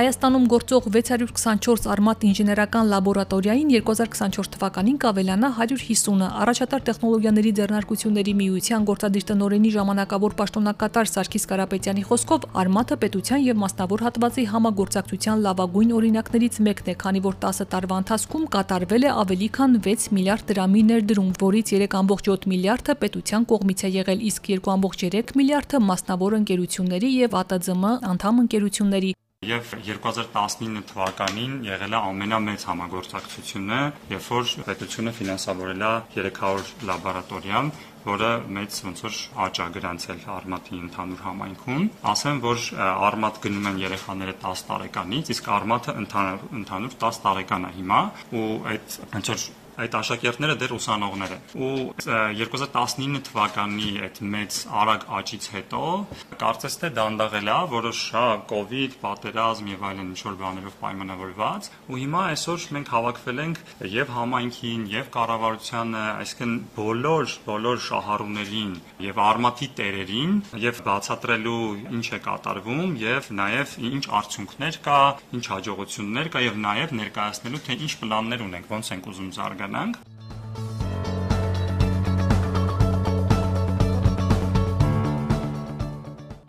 Հայաստանում գործող 624 արմատ ինժեներական լաբորատորիային 2024 թվականին կավելանա 150-ը։ Առաջատար տեխնոլոգիաների ձեռնարկությունների միության գործադիր տնօրենի ժամանակավոր պաշտոնակատար Սարգիս Կարապետյանի խոսքով արմատը պետության եւ մասնավոր հատվածի համագործակցության լավագույն օրինակներից մեկն է, քանի որ 10 տարվա ընթացքում կատարվել է ավելի քան 6 միլիարդ դրամի ներդրում, որից 3.7 միլիարդը պետության կողմից է եղել, իսկ 2.3 միլիարդը մասնավոր ընկերությունների եւ ԱՏԶՄ անդամ ընկերությունների Եվ 2019 թվականին եղել է ամենամեծ համագործակցությունը, երբ որ պետությունը ֆինանսավորել է 300 լաբորատորիա, որը մեծ ոնց որ աճ է գրանցել Արմատի ընդհանուր համայնքում։ Ասեմ, որ Արմատ գնում են երեխաները 10 տարեկանից, իսկ Արմատը ընդհանուր ընդհանուր 10 տարեկան է հիմա, ու այդ ոնց որ այդ աշակերտները դեռ ուսանողներ են։ Ու 2019 թվականի այդ մեծ արագ աճից հետո կարծես թե դանդաղել է, որոշ հա կոവിഡ്, պատերազմ եւ այլն ինչ որ բաներով պայմանավորված, ու հիմա այսօր մենք հավաքվել ենք եւ համայնքին, եւ կառավարությանը, այսինքն բոլոր բոլոր շահառուներին եւ արմատի տերերին եւ բացատրելու ինչ է կատարվում եւ նաեւ ինչ արդյունքներ կա, ինչ հաջողություններ կա եւ նաեւ ներկայացնելու թե ինչ պլաններ ունենք, ոնց ենք ուզում զարգանալ Dank.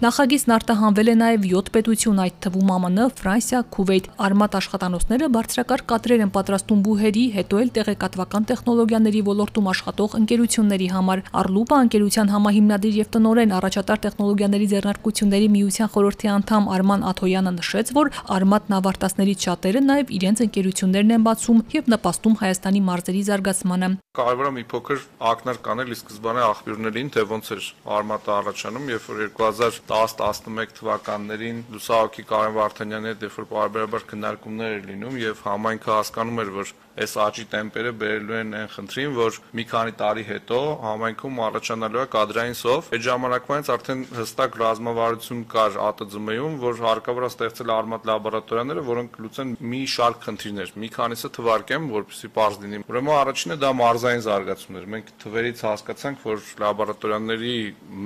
Նախագիծն արտահանվել է նաև 7 պետություն, այդ թվում ԱՄՆ, Ֆրանսիա, Քուվեյթ։ Արմատ աշխատանոցները բարձրակարգ կադրեր են պատրաստում բուհերի, հետո էլ տեղեկատվական տեխնոլոգիաների ոլորտում աշխատող ընկերությունների համար։ Արլուպա ընկերության համահիմնադիր եւ տնօրեն առաջատար տեխնոլոգիաների ձեռնարկությունների միության խորհրդի անդամ Արման Աթոյանը նշեց, որ Արմատն ավարտածներից շատերը նաև իրենց ընկերություններն են բացում եւ նպաստում Հայաստանի մարզերի զարգացմանը։ Կարևոր է մի փոքր ակնարկ կանել ի սկզբանե աղբյուրներին, թե ոնց էր Արմատը առաջանում, երբ որ 2000 10-11 թվականներին Լուսահոգի Կարեն Վարդանյանի հետ երբ որ բարբերաբար քննարկումներ էր լինում եւ համայնքը հասկանում էր, որ այս աճի տեմպերը բերելու են այն խնդրին, որ մի քանի տարի հետո համայնքում առաջանալու է կադրային սով։ Այդ ժամանակվանից արդեն հստակ ռազմավարություն կար ԱՏԶՄ-ում, որ հարկավոր է ստեղծել արմատ լաբորատորիաները, որոնք լուծեն մի շարք խնդիրներ։ Մի քանիսը թվարկեմ, որպեսզի པարզ լինի։ Ուրեմն առաջինը դա մարզային զարգացումն էր։ Մենք թվերից հասկացանք, որ լաբորատորիաների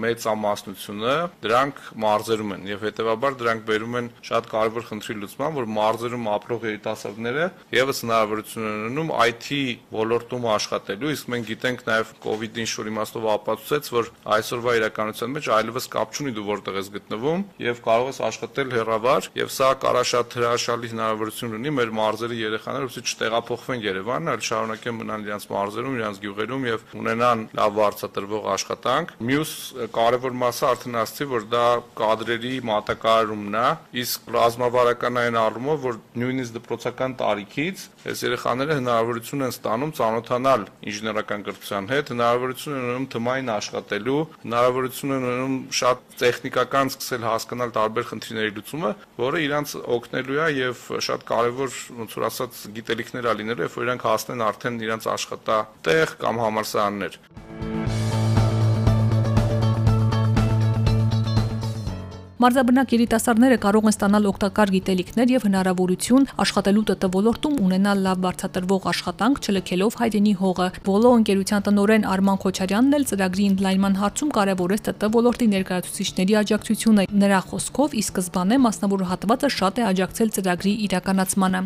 մեծ ամասնությունը դրանք մարզերում են եւ հետեւաբար դրանք բերում են շատ կարևոր խնդրի լուծման, որ մարզերում ապրող երիտասարդները եւս հնարավորություն ունենում IT ոլորտում աշխատելու, իսկ մենք գիտենք նաև COVID-ը ինչ-որ իմաստով ապացուցեց, որ այսօրվա իրականության մեջ այլևս կապ չունի դու որտեղ ես գտնվում եւ կարող ես աշխատել հեռավար եւ սա կարա շատ հրաշալի հնարավորություն ունի մեր մարզերի երեխաները, ուսի չտեղափոխվեն Երևան, այլ շարունակեն մնալ իրենց մարզերում, իրենց գյուղերում եւ ունենան լավ վարձատրվող աշխատանք։ Մյուս կարևոր մասը արդեն ասացի, որ դա կադրերի մատակարարումն է, իսկ ռազմավարական առումով, որ նույնիսկ դպրոցական տարիքից այս երեխաները երեխաները հնարավորություն են ստանում ծանոթանալ ինժեներական կրթության հետ, հնարավորություն են ունենում թմային աշխատելու, հնարավորություն են ունենում շատ տեխնիկական սկսել հասկանալ տարբեր խնդիրների լուծումը, որը իրանց օգնելու է եւ շատ կարեւոր ոնց որ ասած գիտելիքներ ա լինելու, երբ որ իրանք հասնեն արդեն իրանց աշխատատեղ կամ համալսարաններ։ Մարզաբնակ երիտասարդները կարող են ստանալ օգտակար գիտելիքներ եւ հնարավորություն աշխատելու ՏՏ ոլորտում ունենալ լավ բարձատրվող աշխատանք, չլքելով հայրենի հողը։ Վոլո ընկերության տնօրեն Արման Խոչարյանն էլ ծրագրի ընդլայնման հարցում կարևորեց ՏՏ ոլորտի ներկայացուցիչների աջակցությունը։ Նրա խոսքով ի սկզբանե մասնավոր հատվածը շատ է աջակցել ծրագրի իրականացմանը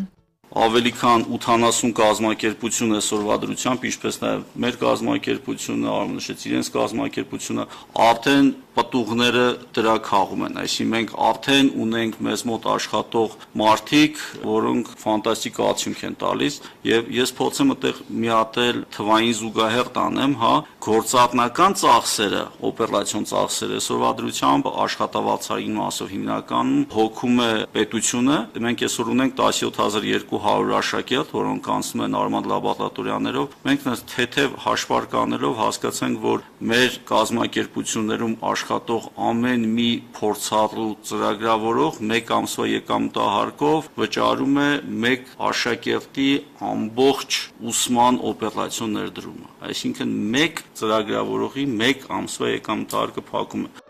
ավելի քան 80 կազմակերպություն այսօրվա դրությամբ, ինչպես նաև մեր կազմակերպությունը, արմնշեց իրենց կազմակերպությունը, արդեն պտուղները դրա քաղում են, այսինքն մենք արդեն ունենք մեզ մոտ աշխատող մարդիկ, որոնք ֆանտաստիկ արդյունք են տալիս եւ ես փորձեմ այդտեղ միատել թվային զուգահեռ տանեմ, հա, գործառնական ծախսերը, օպերացիոն ծախսերը այսօրվա դրությամբ աշխատավարձային մասով հիմնականում հոգում է պետությունը։ Մենք այսօր ունենք 17200 աշակերտ, որոնք անցնում են արմատ լաբորատորիաներով։ Մենք թեթև հաշվարկաներով հասկացանք, որ մեր կազմակերպություններում աշխատող ամեն մի փորձառու ծրագրավորող մեկ ամսվա եկամտահարկով վճարում է մեկ աշակերտի ամբողջ ուսման օպերացիոն ներդրումը։ Այսինքն մեկ ծրագրավորողի մեկ ամսվա եկամտահարկը փակում է։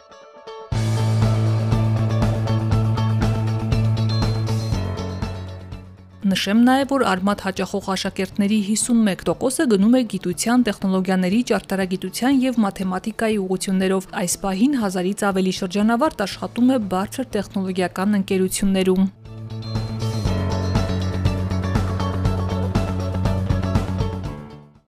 Նշեմ նաև, որ Արմատ հաճախող աշակերտների 51%-ը գնում է գիտության, տեխնոլոգիաների, ճարտարագիտության եւ մաթեմատիկայի ուղղություններով։ Այս պահին 1000-ից ավելի շրջանավարտ աշխատում է բարձր տեխնոլոգիական ընկերություններում։